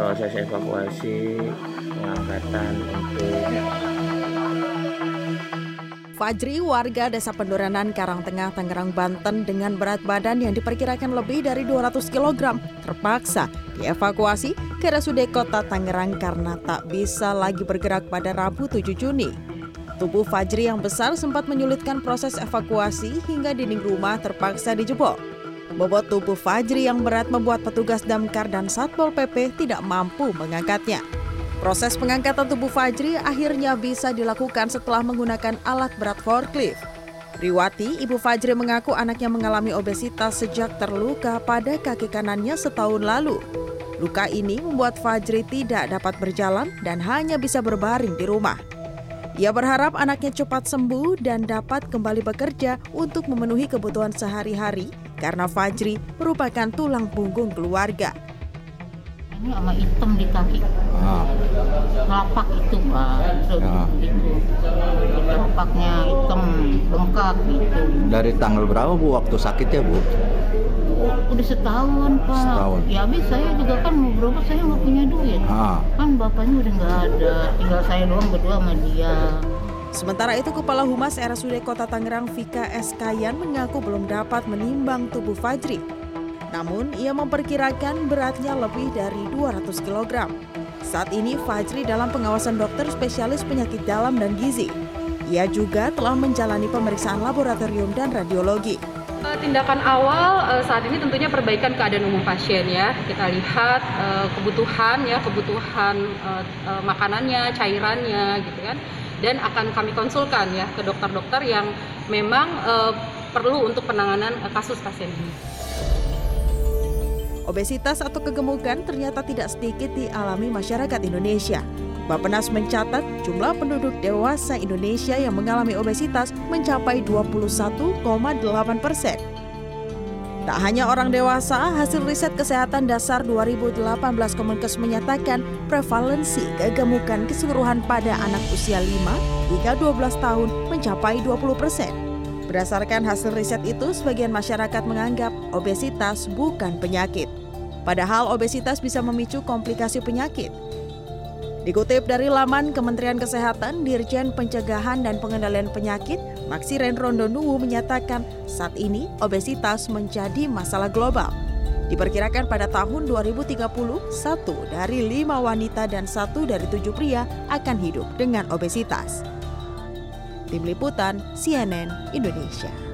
proses evakuasi pengangkatan untuk Fajri, warga Desa Penduranan Karangtengah, Tangerang, Banten dengan berat badan yang diperkirakan lebih dari 200 kg terpaksa dievakuasi ke RSUD Kota Tangerang karena tak bisa lagi bergerak pada Rabu 7 Juni. Tubuh Fajri yang besar sempat menyulitkan proses evakuasi hingga dinding rumah terpaksa dijebol. Bobot tubuh Fajri yang berat membuat petugas damkar dan Satpol PP tidak mampu mengangkatnya. Proses pengangkatan tubuh Fajri akhirnya bisa dilakukan setelah menggunakan alat berat forklift. Riwati, ibu Fajri mengaku anaknya mengalami obesitas sejak terluka pada kaki kanannya setahun lalu. Luka ini membuat Fajri tidak dapat berjalan dan hanya bisa berbaring di rumah. Ia berharap anaknya cepat sembuh dan dapat kembali bekerja untuk memenuhi kebutuhan sehari-hari karena Fajri merupakan tulang punggung keluarga. Ini sama hitam di kaki. Ah. telapak itu pak. Itu, ah. itu. Telapaknya hitam bengkak gitu. Dari tanggal berapa bu? Waktu sakit ya bu? Oh, udah setahun pak. Setahun. ya habis saya juga kan mau berobat saya nggak punya duit. Ah. kan bapaknya udah nggak ada. Tinggal saya doang berdua sama dia Sementara itu, Kepala Humas RSUD Kota Tangerang Vika Eskayan mengaku belum dapat menimbang tubuh Fajri namun, ia memperkirakan beratnya lebih dari 200 kg. Saat ini Fajri dalam pengawasan dokter spesialis penyakit dalam dan gizi. Ia juga telah menjalani pemeriksaan laboratorium dan radiologi. Eh, tindakan awal eh, saat ini tentunya perbaikan keadaan umum pasien ya. Kita lihat eh, kebutuhan ya, kebutuhan makanannya, cairannya gitu kan. Dan akan kami konsulkan ya ke dokter-dokter yang memang perlu untuk penanganan kasus pasien ini. Obesitas atau kegemukan ternyata tidak sedikit dialami masyarakat Indonesia. Bapenas mencatat jumlah penduduk dewasa Indonesia yang mengalami obesitas mencapai 21,8 persen. Tak hanya orang dewasa, hasil riset kesehatan dasar 2018 Kemenkes menyatakan prevalensi kegemukan keseluruhan pada anak usia 5 hingga 12 tahun mencapai 20 persen. Berdasarkan hasil riset itu, sebagian masyarakat menganggap obesitas bukan penyakit. Padahal obesitas bisa memicu komplikasi penyakit. Dikutip dari laman Kementerian Kesehatan, Dirjen Pencegahan dan Pengendalian Penyakit, Maksiren Rondonuwu menyatakan saat ini obesitas menjadi masalah global. Diperkirakan pada tahun 2030, satu dari lima wanita dan satu dari tujuh pria akan hidup dengan obesitas. Tim Liputan CNN Indonesia.